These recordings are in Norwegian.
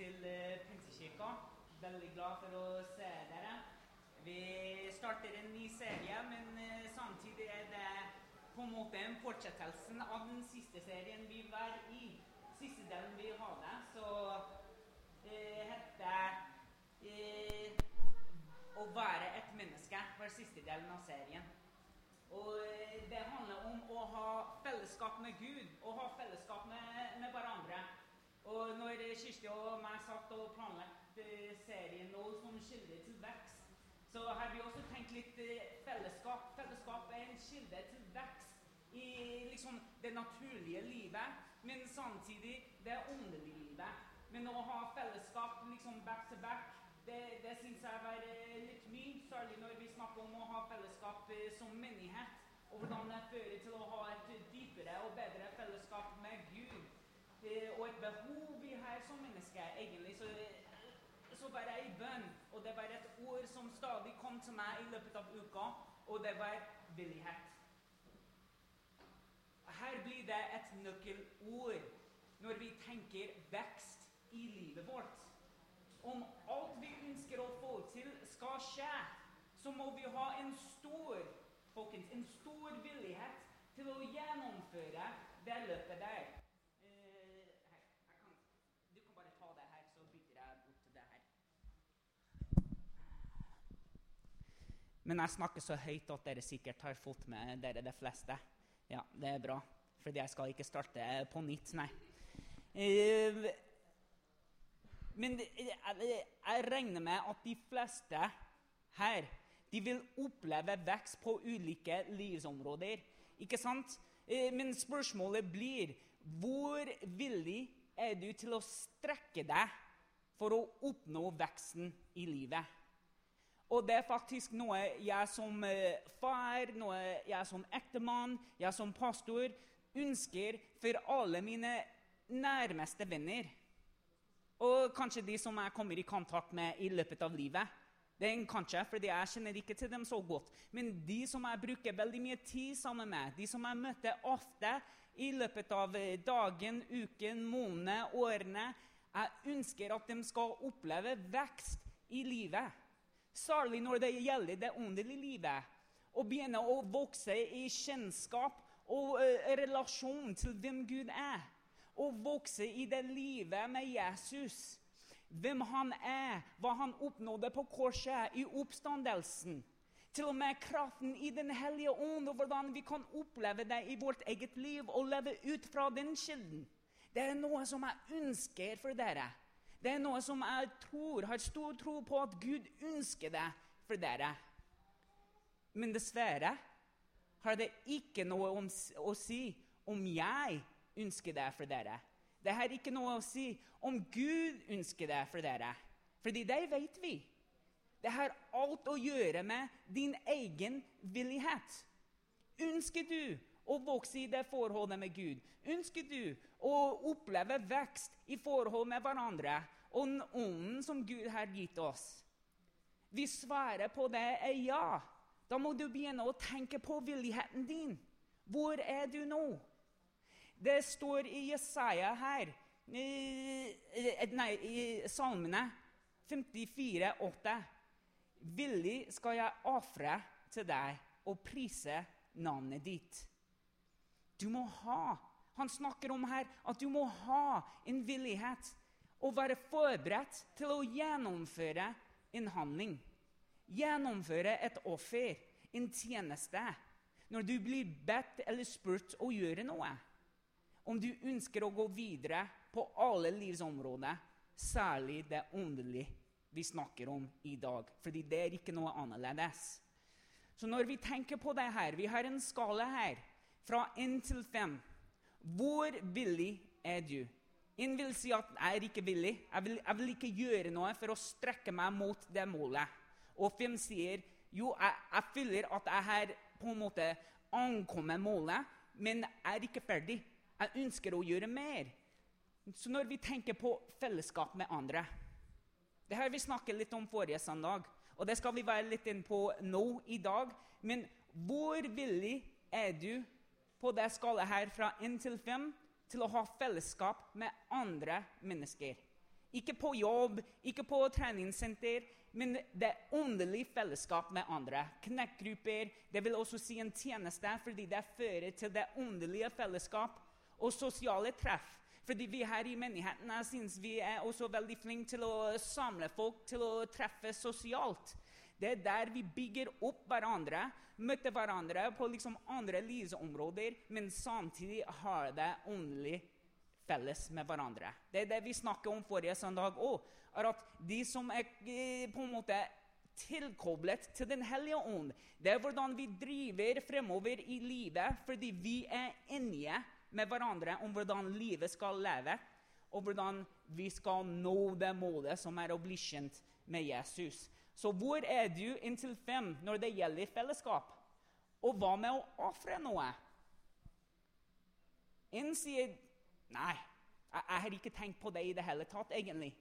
til eh, Pinsekirka. Veldig glad for å se dere. Vi starter en ny serie, men eh, samtidig er det på en måte en fortsettelsen av den siste serien vi var i. Siste delen vi hadde, så det heter eh, 'Å være et menneske' var siste delen av serien. Og eh, det handler om å ha fellesskap med Gud og ha fellesskap med, med hverandre. Og når Kirsti og meg satt og planlagt eh, serien nå som kilde til vekst, så har vi også tenkt litt eh, fellesskap. Fellesskap er en kilde til vekst i liksom det naturlige livet, men samtidig det åndelige livet. Men å ha fellesskap liksom back to back det, det syns jeg eh, litt mye, særlig når vi snakker om å ha fellesskap eh, som menighet. Og hvordan det fører til å ha et dypere og bedre fellesskap. Eh, og et behov vi har som mennesker, egentlig. Så, så var jeg i bønn, og det var et ord som stadig kom til meg i løpet av uka, og det var villighet. Her blir det et nøkkelord når vi tenker vekst i livet vårt om alt vi ønsker å få til, skal skje, så må vi ha en stor folkens, en stor villighet til å gjennomføre det løpet der. Eh, her, kan, du kan bare ta det her, så bytter jeg bort det her. Men jeg snakker så høyt at dere sikkert har fått med dere det fleste. Ja, det er bra, Fordi jeg skal ikke starte på nytt, nei. Eh, men jeg regner med at de fleste her de vil oppleve vekst på ulike livsområder. Ikke sant? Eh, men spørsmålet blir hvor villig er du til å strekke deg for å oppnå veksten i livet? Og det er faktisk noe jeg som eh, far, noe jeg som ektemann, jeg som pastor ønsker for alle mine nærmeste venner. Og kanskje de som jeg kommer i kontakt med i løpet av livet. Det er en kanskje, fordi Jeg kjenner ikke til dem så godt. Men de som jeg bruker veldig mye tid sammen med, de som jeg møter ofte i løpet av eh, dagen, uken, måneden, årene Jeg ønsker at de skal oppleve vekst i livet. Særlig når det gjelder det åndelige livet. Og begynne å vokse i kjennskap og uh, relasjon til hvem Gud er. Og vokse i det livet med Jesus. Hvem han er, hva han oppnådde på korset, i oppstandelsen. Til og med kraften i Den hellige ånd, og hvordan vi kan oppleve det i vårt eget liv og leve ut fra den kilden. Det er noe som jeg ønsker for dere. Det er noe som jeg tror, har stor tro på at Gud ønsker det for dere. Men dessverre har det ikke noe om, å si om jeg ønsker det for dere. Det har ikke noe å si om Gud ønsker det for dere. Fordi det vet vi. Det har alt å gjøre med din egen villighet. Ønsker du å vokse i det forholdet med Gud? Ønsker du å oppleve vekst i forhold med hverandre og den ånden som Gud har gitt oss? Hvis svaret på det er ja, da må du begynne å tenke på villigheten din. Hvor er du nå? Det står i Jesaja her, nei, i Salmene 54, 54,8. Villig skal jeg ofre til deg og prise navnet ditt. Du må ha Han snakker om her at du må ha en villighet og være forberedt til å gjennomføre en handling. Gjennomføre et offer, en tjeneste. Når du blir bedt eller spurt å gjøre noe om du ønsker å gå videre på alle livsområder, særlig det åndelige vi snakker om i dag. Fordi det er ikke noe annerledes. Så når vi tenker på det her Vi har en skala her fra 1 til 5. Hvor villig er du? En vil si at 'jeg er ikke villig'. Jeg vil, jeg vil ikke gjøre noe for å strekke meg mot det målet. Og fem sier jo, jeg, jeg føler at jeg har på en måte ankommet målet, men jeg er ikke ferdig. Jeg ønsker å gjøre mer. Så når vi tenker på fellesskap med andre Det har vi snakket litt om forrige søndag, og det skal vi være litt inn på nå i dag. Men hvor villig er du på det skallet her fra 1 til 5 til å ha fellesskap med andre mennesker? Ikke på jobb, ikke på treningssenter, men det åndelige fellesskap med andre. Knekkgrupper. Det vil også si en tjeneste, fordi det fører til det åndelige fellesskap og sosiale treff. Fordi vi her i menighetene syns vi er også veldig flinke til å samle folk, til å treffe sosialt. Det er der vi bygger opp hverandre, møter hverandre på liksom andre livsområder, men samtidig har det åndelig felles med hverandre. Det er det vi snakket om forrige søndag òg. At de som er eh, på en måte tilkoblet til Den hellige ånd, det er hvordan vi driver fremover i livet fordi vi er enige med hverandre om hvordan livet skal leve, og hvordan vi skal nå det målet som er å bli kjent med Jesus. Så hvor er du inntil fem når det gjelder fellesskap? Og hva med å ofre noe? En sier Nei, jeg, jeg har ikke tenkt på det i det hele tatt, egentlig.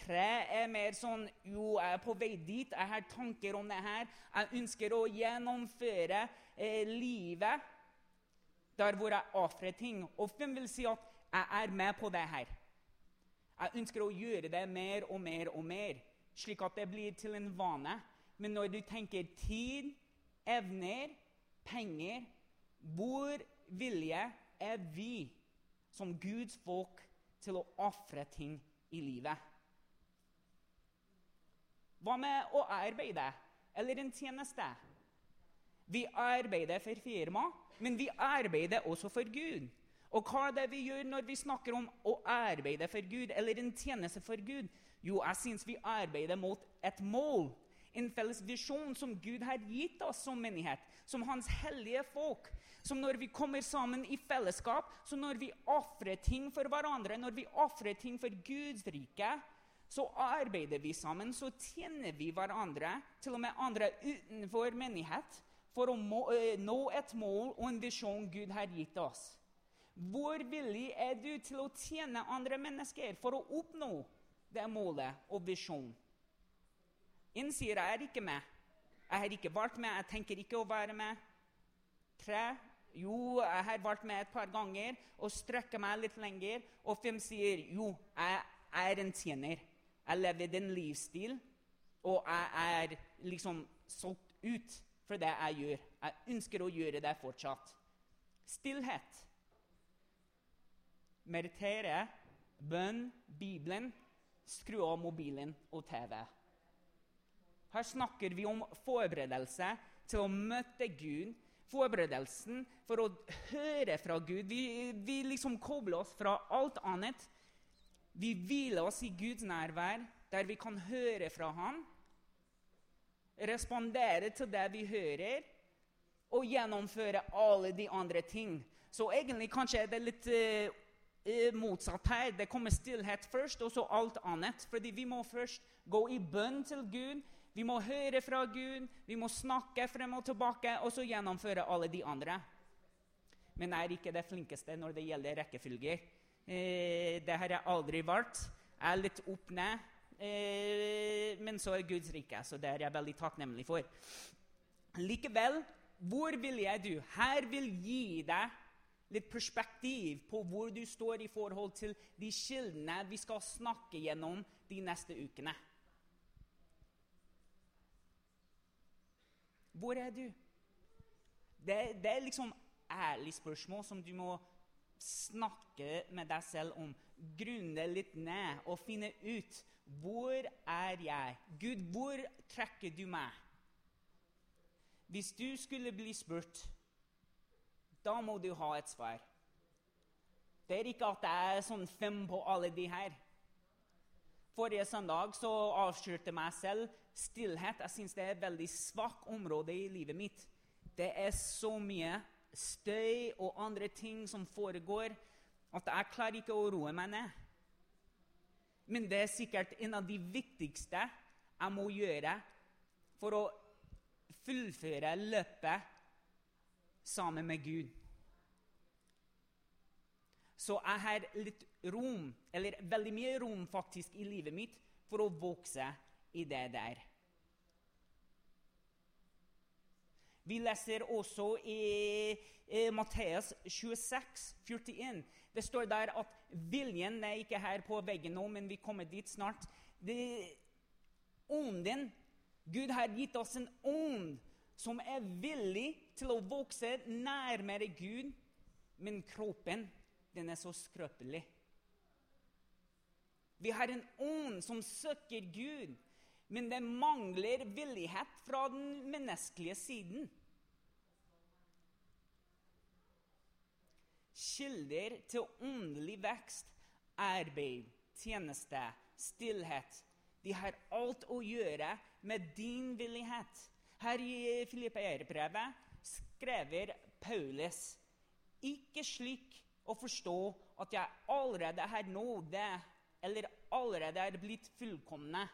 Tre er mer sånn Jo, jeg er på vei dit. Jeg har tanker om det her. Jeg ønsker å gjennomføre eh, livet der hvor jeg ofrer ting. Og fem vil si at jeg er med på det her. Jeg ønsker å gjøre det mer og mer og mer, slik at det blir til en vane. Men når du tenker tid, evner, penger Hvor vilje er vi som Guds folk til å ofre ting i livet? Hva med å arbeide eller en tjeneste? Vi arbeider for firma, men vi arbeider også for Gud. Og hva er det vi gjør når vi snakker om å arbeide for Gud eller en tjeneste for Gud? Jo, jeg syns vi arbeider mot et mål. En felles visjon som Gud har gitt oss som menighet, som Hans hellige folk. Som når vi kommer sammen i fellesskap, som når vi ofrer ting for hverandre, når vi ofrer ting for Guds rike, så arbeider vi sammen, så tjener vi hverandre, til og med andre utenfor menighet, for å må, eh, nå et mål og en visjon Gud har gitt oss. Hvor villig er du til å tjene andre mennesker for å oppnå det er målet og visjonen? En sier 'jeg er ikke med'. Jeg har ikke valgt med, jeg tenker ikke å være med. Tre jo, jeg har valgt med et par ganger og strekker meg litt lenger. Og fem sier jo, jeg er en tjener. Jeg lever den livsstil, og jeg er liksom solgt ut for det jeg gjør. Jeg ønsker å gjøre det fortsatt. Stillhet. Meditere, bønn, Bibelen, skru av mobilen og TV. Her snakker vi om forberedelse til å møte Gud. Forberedelsen for å høre fra Gud. Vi, vi liksom kobler oss fra alt annet. Vi hviler oss i Guds nærvær, der vi kan høre fra Ham. Respondere til det vi hører, og gjennomføre alle de andre ting. Så egentlig kanskje er det litt uh, motsatt her. Det kommer stillhet først, og så alt annet. Fordi vi må først gå i bønn til Gud. Vi må høre fra Gud, vi må snakke frem og tilbake, og så gjennomføre alle de andre. Men jeg er ikke det flinkeste når det gjelder rekkefølger. Eh, det har jeg aldri vært. Jeg er litt opp ned. Eh, men så er Guds rike, så det er jeg veldig takknemlig for. Likevel, hvor vil jeg du? Her vil gi deg litt perspektiv på hvor du står i forhold til de kildene vi skal snakke gjennom de neste ukene. Hvor er du? Det, det er liksom ærlig spørsmål som du må snakke med deg selv om. Grunne litt ned og finne ut hvor er jeg? Gud, hvor trekker du meg? Hvis du skulle bli spurt, da må du ha et svar. Det er ikke at det er sånn fem på alle de her. Forrige søndag så avslørte meg selv stillhet. Jeg syns det er et veldig svakt område i livet mitt. Det er så mye støy og andre ting som foregår, at jeg klarer ikke å roe meg ned. Men det er sikkert en av de viktigste jeg må gjøre for å fullføre løpet sammen med Gud. Så jeg har litt rom, eller veldig mye rom faktisk, i livet mitt for å vokse i det der. Vi leser også i, i Matteus 26, 41. Det står der at viljen er ikke her på veggen nå, men vi kommer dit snart. Det, ånden Gud har gitt oss en ånd som er villig til å vokse nærmere Gud, men kroppen, den er så skrøpelig. Vi har en ånd som søker Gud, men det mangler villighet fra den menneskelige siden. Kilder til åndelig vekst, arbeid, tjeneste, stillhet. De har alt å gjøre med din villighet. Her i Filippeierbrevet skrever Paulus ikke slik å forstå at jeg allerede har nådd det, eller allerede er blitt fullkomne.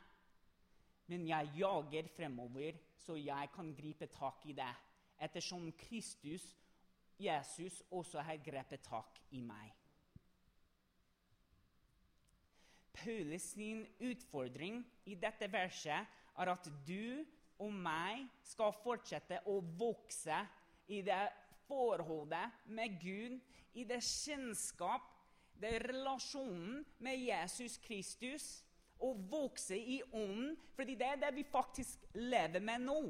Men jeg jager fremover, så jeg kan gripe tak i det, ettersom Kristus Jesus også har grepet tak i meg. Paulus sin utfordring i dette verset er at du og meg skal fortsette å vokse i det forholdet med Gud, i det kjennskap, det relasjonen med Jesus Kristus, og vokse i ånden, fordi det er det vi faktisk lever med nå.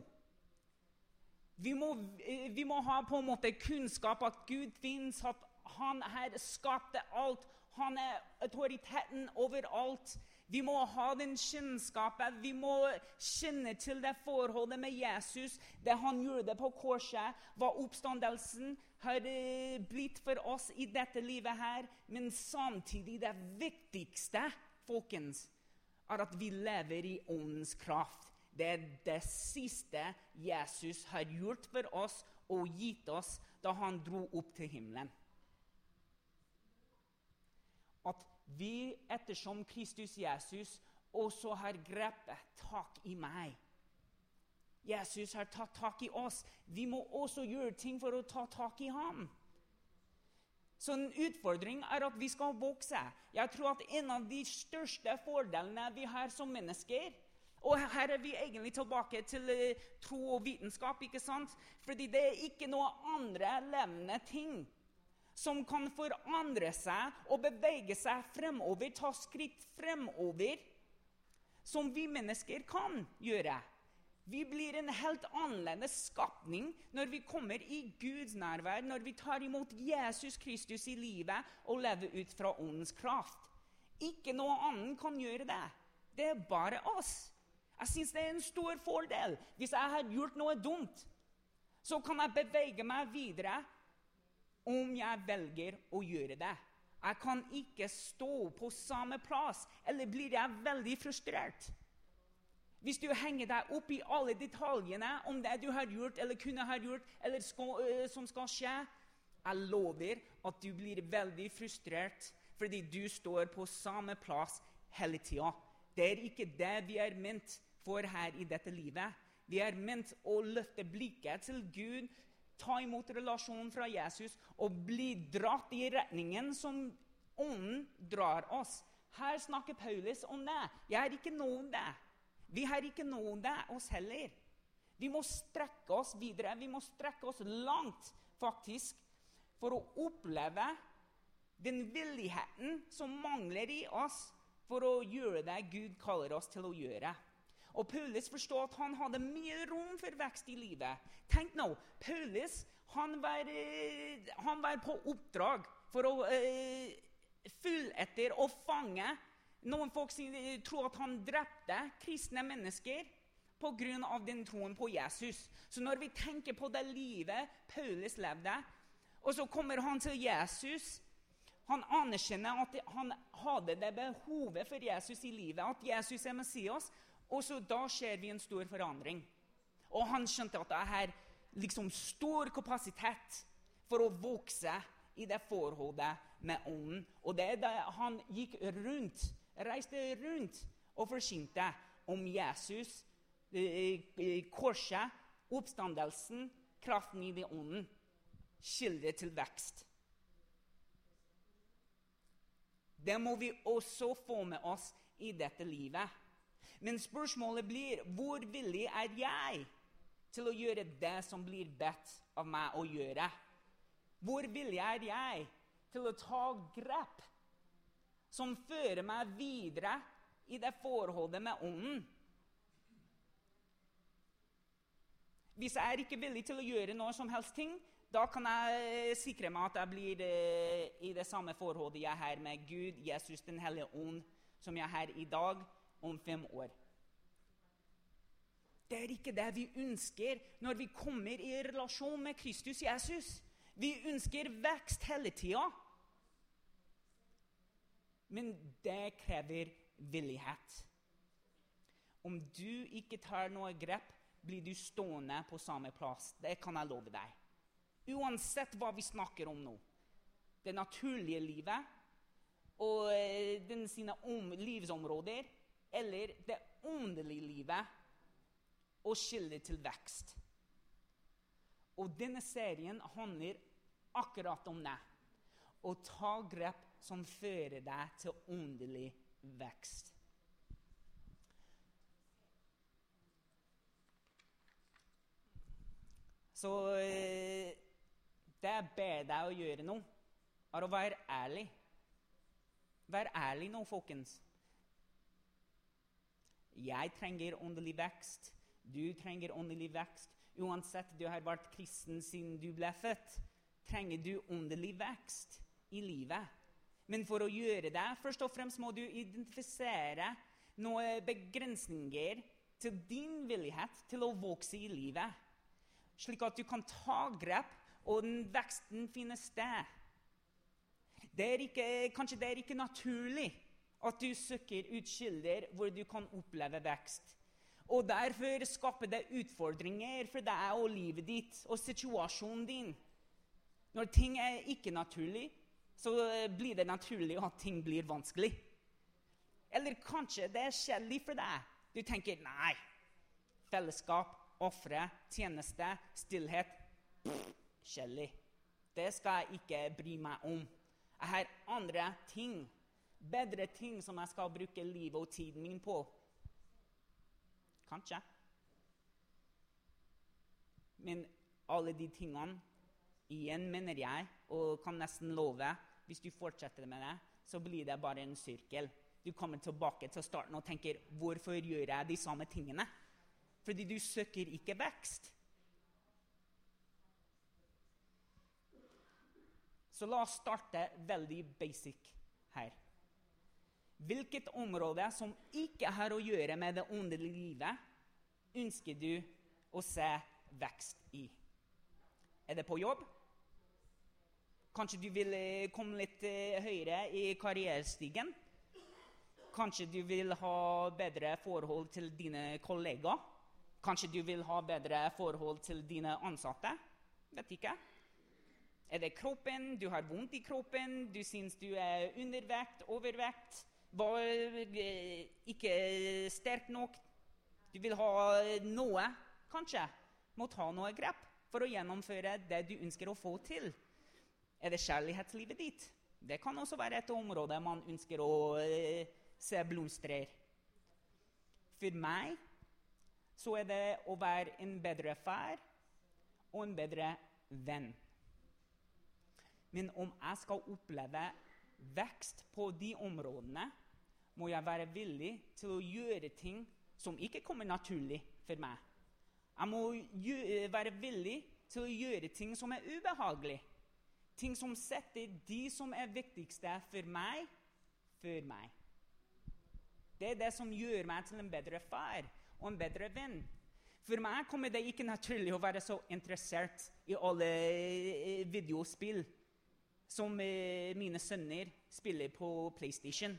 Vi må, eh, vi må, ha på en måte kunnskap at Gud fins, at han her skapte alt. Han er autoriteten over alt. Vi må ha den kjennskapen. Vi må kjenne til det forholdet med Jesus, det han gjorde på korset, hva oppstandelsen har eh, blitt for oss i dette livet her. Men samtidig det viktigste, folkens, er at vi lever i åndens kraft. Det er det siste Jesus har gjort for oss og gitt oss da han dro opp til himmelen. At vi, ettersom Kristus Jesus, også har grepet tak i meg. Jesus har tatt tak i oss. Vi må også gjøre ting for å ta tak i ham. Så en utfordring er at vi skal vokse. Jeg tror at en av de største fordelene vi har som mennesker, og her er vi egentlig tilbake til uh, tro og vitenskap. ikke sant? Fordi det er ikke noe andre levende ting som kan forandre seg og bevege seg fremover, ta skritt fremover, som vi mennesker kan gjøre. Vi blir en helt annerledes skapning når vi kommer i Guds nærvær, når vi tar imot Jesus Kristus i livet og lever ut fra åndens kraft. Ikke noe annet kan gjøre det. Det er bare oss. Jeg syns det er en stor fordel. Hvis jeg har gjort noe dumt, så kan jeg bevege meg videre om jeg velger å gjøre det. Jeg kan ikke stå på samme plass, eller blir jeg veldig frustrert. Hvis du henger deg opp i alle detaljene om det du har gjort eller kunne ha gjort, eller skal, øh, som skal skje, jeg lover at du blir veldig frustrert fordi du står på samme plass hele tida. Det er ikke det vi er ment for her i dette livet. Vi er ment å løfte blikket til Gud, ta imot relasjonen fra Jesus og bli dratt i retningen som Ånden drar oss. Her snakker Paulus om det. Jeg har ikke nådd det. Vi har ikke nådd det oss heller. Vi må strekke oss videre. Vi må strekke oss langt, faktisk, for å oppleve den villigheten som mangler i oss for å gjøre det Gud kaller oss til å gjøre. Og Paulus forstår at han hadde mye rom for vekst i livet. Tenk nå, Paulus han var, eh, han var på oppdrag for å eh, følge etter og fange Noen folk tror at han drepte kristne mennesker pga. den troen på Jesus. Så når vi tenker på det livet Paulus levde, og så kommer han til Jesus Han anerkjenner at han hadde det behovet for Jesus i livet, at Jesus er Messias. Og så da skjer vi en stor forandring. Og han skjønte at det er liksom stor kapasitet for å vokse i det forholdet med ånden. Og det er da han gikk rundt, reiste rundt og forsynte om Jesus, eh, korset, oppstandelsen, kraften i det ånden. Kilde til vekst. Det må vi også få med oss i dette livet. Men spørsmålet blir hvor villig er jeg til å gjøre det som blir bedt av meg å gjøre? Hvor villig er jeg til å ta grep som fører meg videre i det forholdet med Ånden. Hvis jeg er ikke villig til å gjøre noe som helst ting, da kan jeg sikre meg at jeg blir eh, i det samme forholdet jeg har med Gud, Jesus, Den hellige ånd, som jeg har i dag, om fem år. Det er ikke det vi ønsker når vi kommer i relasjon med Kristus Jesus. Vi ønsker vekst hele tida. Men det krever villighet. Om du ikke tar noe grep, blir du stående på samme plass. Det kan jeg love deg. Uansett hva vi snakker om nå. Det naturlige livet og eh, den sine om, livsområder, eller det åndelige livet og kilde til vekst. Og denne serien handler akkurat om det. Å ta grep som fører deg til åndelig vekst. Så eh, det jeg ber deg å gjøre nå, er å være ærlig. Vær ærlig nå, folkens. Jeg trenger åndelig vekst. Du trenger åndelig vekst. Uansett du har vært kristen siden du ble født, trenger du åndelig vekst i livet. Men for å gjøre det, først og fremst må du identifisere noen begrensninger til din villighet til å vokse i livet slik at du kan ta grep, og den veksten finner sted. Det ikke, kanskje det er ikke naturlig at du søker ut kilder hvor du kan oppleve vekst. Og Derfor skaper det utfordringer for deg og livet ditt og situasjonen din. Når ting er ikke naturlig, så blir det naturlig at ting blir vanskelig. Eller kanskje det er kjedelig for deg. Du tenker nei, fellesskap, ofre, tjeneste, stillhet Kjedelig. Det skal jeg ikke bry meg om. Jeg har andre ting, bedre ting, som jeg skal bruke livet og tiden min på. Kanskje. Men alle de tingene Igjen mener jeg, og kan nesten love, hvis du fortsetter med det, så blir det bare en sirkel. Du kommer tilbake til starten og tenker 'Hvorfor gjør jeg de samme tingene?' fordi du søker ikke vekst. Så la oss starte veldig basic her. Hvilket område som ikke har å gjøre med det åndelige livet, ønsker du å se vekst i? Er det på jobb? Kanskje du vil eh, komme litt eh, høyere i karrierestigen? Kanskje du vil ha bedre forhold til dine kollegaer? Kanskje du vil ha bedre forhold til dine ansatte? Vet ikke. Er det kroppen? Du har vondt i kroppen? Du syns du er undervekt, overvekt? Var eh, ikke sterk nok? Du vil ha noe, kanskje? Må ta noe grep for å gjennomføre det du ønsker å få til. Er det kjærlighetslivet ditt? Det kan også være et område man ønsker å uh, se blomstrer. For meg så er det å være en bedre far og en bedre venn. Men om jeg skal oppleve vekst på de områdene, må jeg være villig til å gjøre ting som ikke kommer naturlig for meg. Jeg må være villig til å gjøre ting som er ubehagelig. Ting som setter de som er viktigste for meg, før meg. Det er det som gjør meg til en bedre far og en bedre venn. For meg kommer det ikke naturlig å være så interessert i alle eh, videospill som eh, mine sønner spiller på PlayStation.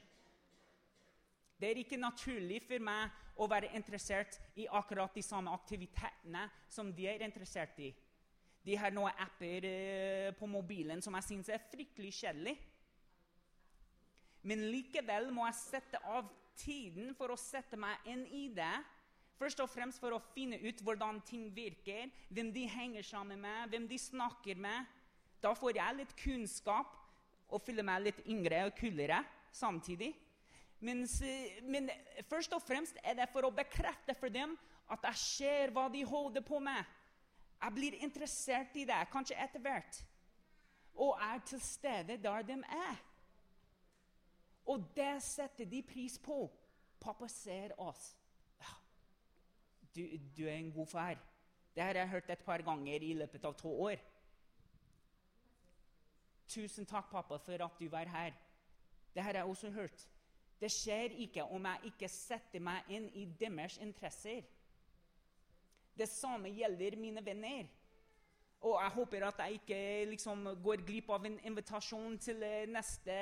Det er ikke naturlig for meg å være interessert i akkurat de samme aktivitetene som de er interessert i. De har noen apper uh, på mobilen som jeg syns er fryktelig kjedelig. Men likevel må jeg sette av tiden for å sette meg inn i det Først og fremst for å finne ut hvordan ting virker, hvem de henger sammen med, hvem de snakker med. Da får jeg litt kunnskap og føler meg litt yngre og kulere samtidig. Men, men, først og fremst er det for å bekrefte for dem at jeg ser hva de holder på med. Jeg blir interessert i det, kanskje etter hvert. og er til stede der de er. Og det setter de pris på. Pappa ser oss. Du, du er en god far. Det har jeg hørt et par ganger i løpet av to år. Tusen takk, pappa, for at du var her. Det har jeg også hørt. Det skjer ikke om jeg ikke setter meg inn i deres interesser. Det samme gjelder mine venner. Og jeg håper at jeg ikke liksom, går glipp av en invitasjon til eh, neste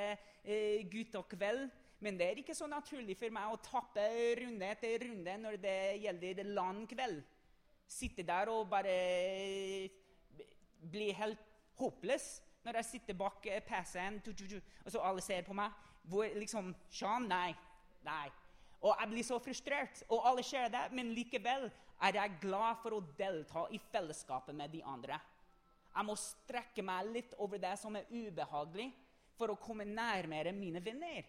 eh, guttekveld. Men det er ikke så naturlig for meg å tappe runde etter runde når det gjelder lang kveld. Sitte der og bare eh, bli helt håpløs når jeg sitter bak eh, PC-en, og så alle ser på meg. Hvor liksom Sean? Nei. Nei. Og jeg blir så frustrert, og alle ser det, men likevel er jeg glad for å delta i fellesskapet med de andre. Jeg må strekke meg litt over det som er ubehagelig, for å komme nærmere mine venner.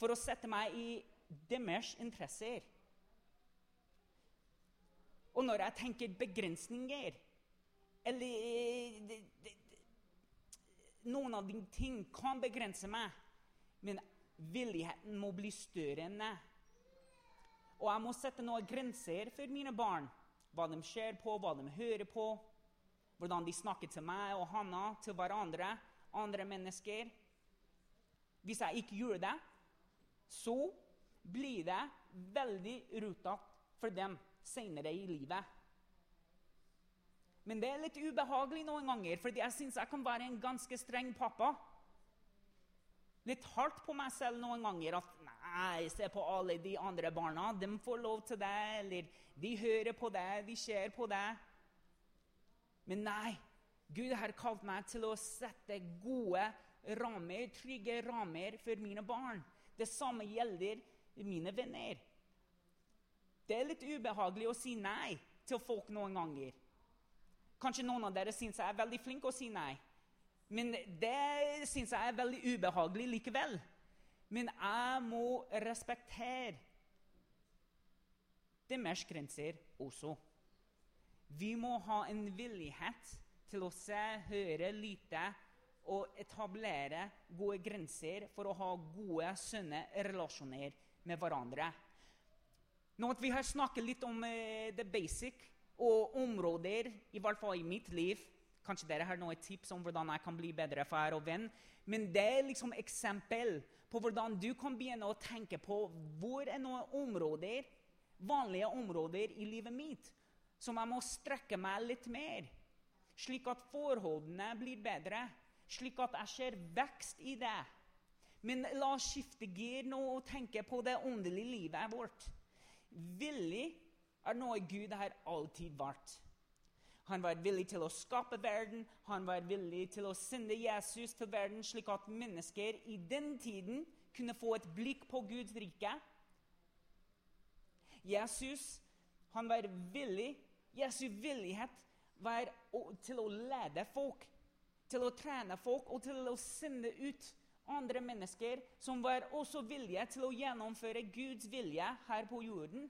For å sette meg i deres interesser. Og når jeg tenker begrensninger Eller Noen av dine ting kan begrense meg. Men villigheten må bli større enn det. Og jeg må sette noen grenser for mine barn. Hva de ser på, hva de hører på. Hvordan de snakker til meg og Hanna, til hverandre, andre mennesker. Hvis jeg ikke gjør det, så blir det veldig rotete for dem senere i livet. Men det er litt ubehagelig noen ganger, fordi jeg syns jeg kan være en ganske streng pappa litt hardt på meg selv noen ganger. At nei, se på alle de andre barna. De får lov til det. Eller de hører på det, de ser på det. Men nei, Gud har kalt meg til å sette gode rammer, trygge rammer for mine barn. Det samme gjelder mine venner. Det er litt ubehagelig å si nei til folk noen ganger. Kanskje noen av dere syns jeg er veldig flink å si nei. Men det syns jeg er veldig ubehagelig likevel. Men jeg må respektere deres grenser også. Vi må ha en villighet til å se, høre, lytte og etablere gode grenser for å ha gode, sunne relasjoner med hverandre. Nå at Vi har snakket litt om uh, the basic og områder, i hvert fall i mitt liv, Kanskje dere har noen tips om hvordan jeg kan bli bedre far og venn. Men det er liksom eksempel på hvordan du kan begynne å tenke på hvor er noen områder, vanlige områder i livet mitt som jeg må strekke meg litt mer, slik at forholdene blir bedre, slik at jeg ser vekst i det. Men la oss skifte gir nå og tenke på det åndelige livet vårt. Villig er noe Gud har alltid vært. Han var villig til å skape verden. Han var villig til å sende Jesus til verden, slik at mennesker i den tiden kunne få et blikk på Guds rike. Jesus han var villig, Jesu villighet var til å lede folk, til å trene folk og til å sende ut andre mennesker som var også villige til å gjennomføre Guds vilje her på jorden.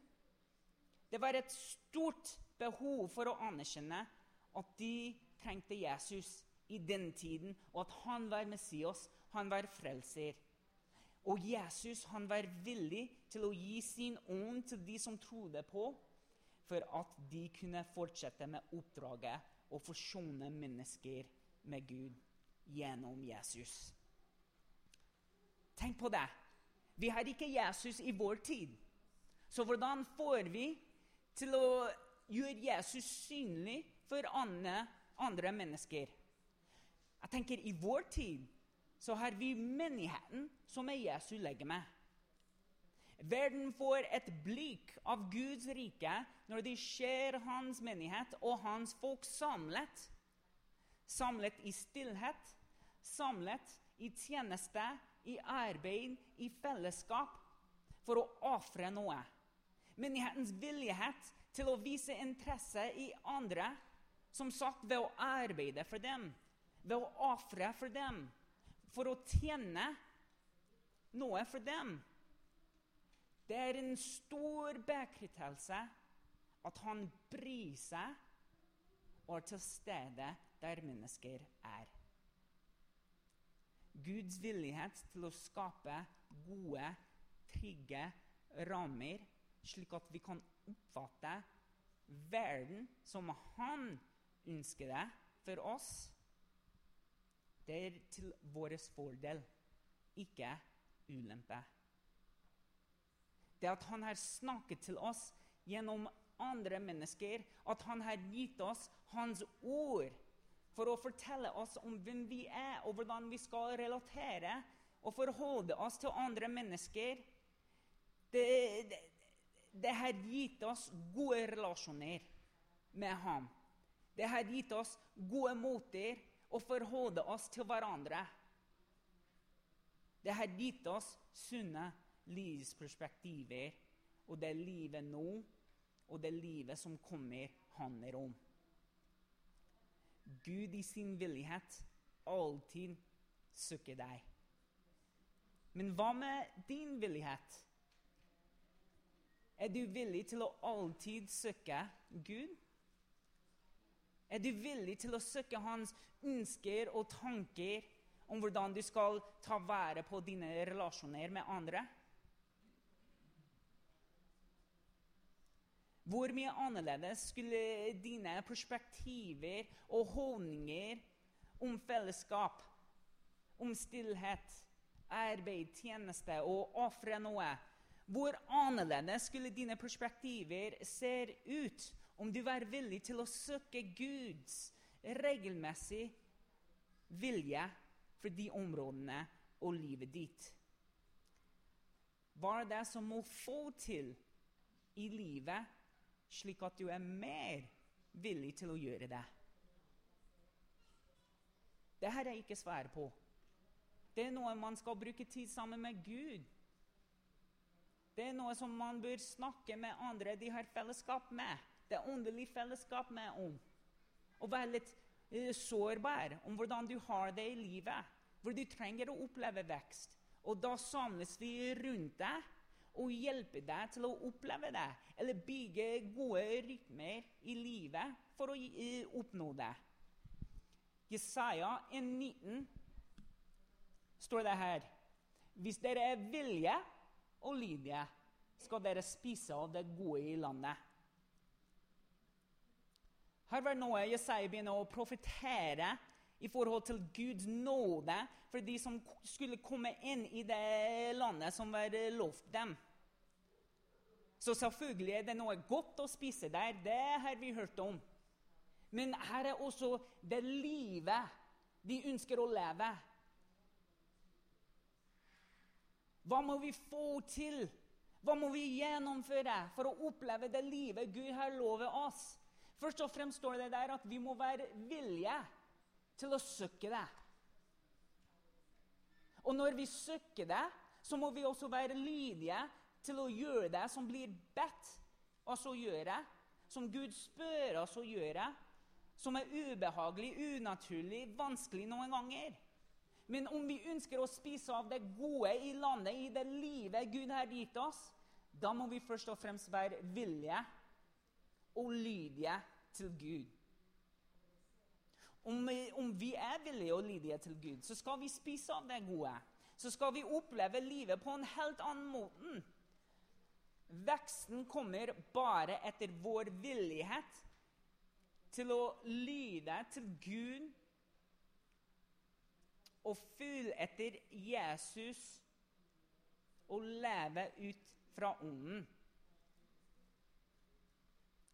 Det var et stort behov for å anerkjenne at de trengte Jesus i den tiden, og at han var Messias, han var frelser. Og Jesus han var villig til å gi sin ånd til de som trodde på, for at de kunne fortsette med oppdraget å forsone mennesker med Gud gjennom Jesus. Tenk på det. Vi har ikke Jesus i vår tid. Så hvordan får vi til å gjøre Jesus synlig for andre, andre mennesker. Jeg tenker I vår tid så har vi menigheten som er Jesu legeme. Verden får et blikk av Guds rike når de ser hans menighet og hans folk samlet. Samlet i stillhet, samlet i tjeneste, i arbeid, i fellesskap, for å ofre noe. Menighetens villighet til å vise interesse i andre, som sagt ved å arbeide for dem, ved å ofre for dem, for å tjene noe for dem. Det er en stor bekreftelse at han bryr seg og er til stede der mennesker er. Guds villighet til å skape gode, trygge rammer, slik at vi kan oppfatte verden som han ønsker det for oss, det er til vår fordel, ikke ulempe. Det at han har snakket til oss gjennom andre mennesker, at han har gitt oss hans ord for å fortelle oss om hvem vi er, og hvordan vi skal relatere og forholde oss til andre mennesker. Det, det, det har gitt oss gode relasjoner med ham. Det har gitt oss gode måter å forholde oss til hverandre. Det har gitt oss sunne livsperspektiver, og det livet nå og det livet som kommer, handler om. Gud i sin villighet alltid søker deg. Men hva med din villighet? Er du villig til å alltid søke Gud? Er du villig til å søke hans ønsker og tanker om hvordan du skal ta vare på dine relasjoner med andre? Hvor mye annerledes skulle dine perspektiver og holdninger om fellesskap, om stillhet, arbeid, tjeneste og ofre noe Hvor annerledes skulle dine perspektiver se ut om du var villig til å søke Guds regelmessig vilje for de områdene og livet ditt? Hva er det som må få til i livet slik at du er mer villig til å gjøre det. Det her er ikke svar på. Det er noe man skal bruke tid sammen med Gud. Det er noe som man bør snakke med andre de har fellesskap med. Det er åndelig fellesskap med om. Å være litt uh, sårbar om hvordan du har det i livet. Hvor du trenger å oppleve vekst. Og da samles vi rundt deg og hjelper deg til å oppleve det, eller bygge gode rytmer i livet for å oppnå det. Jesaja 1,19 står det her Hvis dere er vilje og lydige, skal dere spise av det gode i landet. Her var noe Jesaja begynner å profetere i forhold til Guds nåde for de som skulle komme inn i det landet som var lovt dem. Så selvfølgelig er det noe godt å spise der. Det har vi hørt om. Men her er også det livet de ønsker å leve. Hva må vi få til? Hva må vi gjennomføre for å oppleve det livet Gud har lovet oss? Først og fremst står det der at vi må være villige til å søke det. Og når vi søker det, så må vi også være lydige til å gjøre det som blir bedt oss å gjøre, som Gud spør oss å gjøre, som er ubehagelig, unaturlig, vanskelig noen ganger. Men om vi ønsker å spise av det gode i landet, i det livet Gud har gitt oss, da må vi først og fremst være villige og lydige til Gud. Om, om vi er villige og lydige til Gud, så skal vi spise av det gode. Så skal vi oppleve livet på en helt annen måte. Veksten kommer bare etter vår villighet til å lyde til Gud og følge etter Jesus og leve ut fra ånden.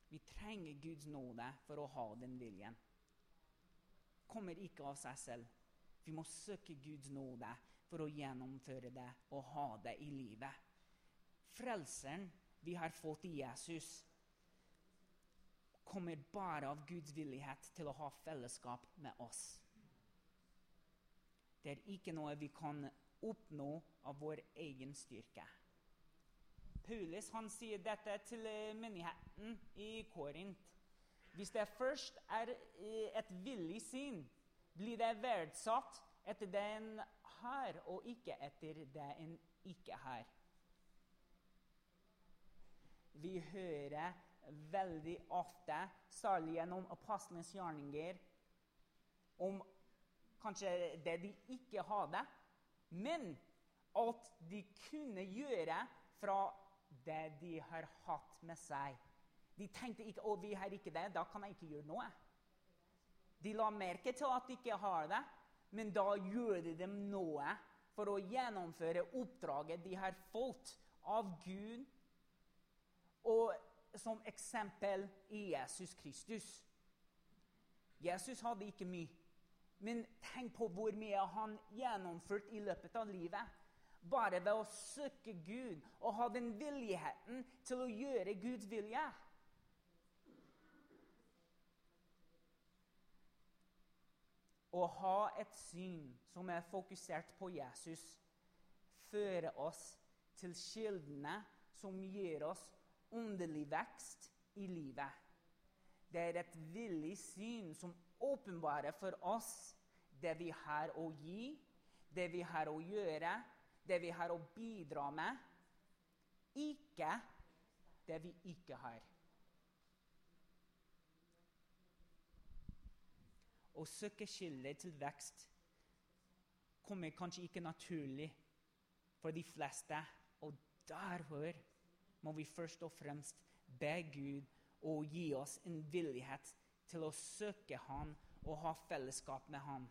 Vi trenger Guds nåde for å ha den viljen kommer ikke av seg selv. Vi må søke Guds nåde for å gjennomføre det og ha det i livet. Frelseren vi har fått i Jesus, kommer bare av Guds villighet til å ha fellesskap med oss. Det er ikke noe vi kan oppnå av vår egen styrke. Paulus han sier dette til menigheten i Korint. Hvis det først er eh, et villig sinn, blir det verdsatt etter det en har, og ikke etter det en ikke har. Vi hører veldig ofte, særlig gjennom apostlenes gjerninger, om kanskje det de ikke hadde, men alt de kunne gjøre fra det de har hatt med seg. De tenkte ikke 'Å, vi har ikke det. Da kan jeg ikke gjøre noe'. De la merke til at de ikke har det, men da gjør de noe for å gjennomføre oppdraget de har fått av Gud, og som eksempel i Jesus Kristus. Jesus hadde ikke mye, men tenk på hvor mye han gjennomførte i løpet av livet. Bare ved å søke Gud og ha den villigheten til å gjøre Guds vilje. Å ha et syn som er fokusert på Jesus, fører oss til kildene som gir oss åndelig vekst i livet. Det er et villig syn som åpenbarer for oss det vi har å gi, det vi har å gjøre, det vi har å bidra med, ikke det vi ikke har. Å søke kilder til vekst kommer kanskje ikke naturlig for de fleste. Og derfor må vi først og fremst be Gud å gi oss en villighet til å søke Han og ha fellesskap med Han.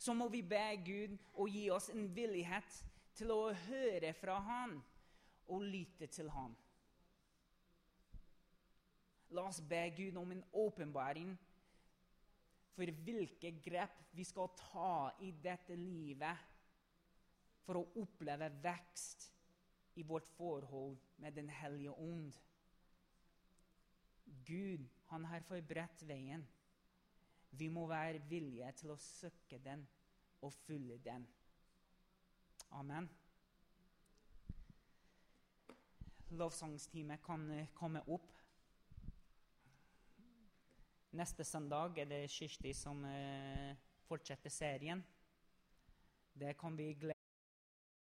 Så må vi be Gud å gi oss en villighet til å høre fra Han og lytte til Han. La oss be Gud om en åpenbaring for hvilke grep vi skal ta i dette livet for å oppleve vekst i vårt forhold med Den hellige ånd. Gud, han har forberedt veien. Vi må være villige til å søke den og følge den. Amen. Lovsangstime kan eh, komme opp. Neste søndag er det Kirsti som eh, fortsetter serien. Det kan vi glede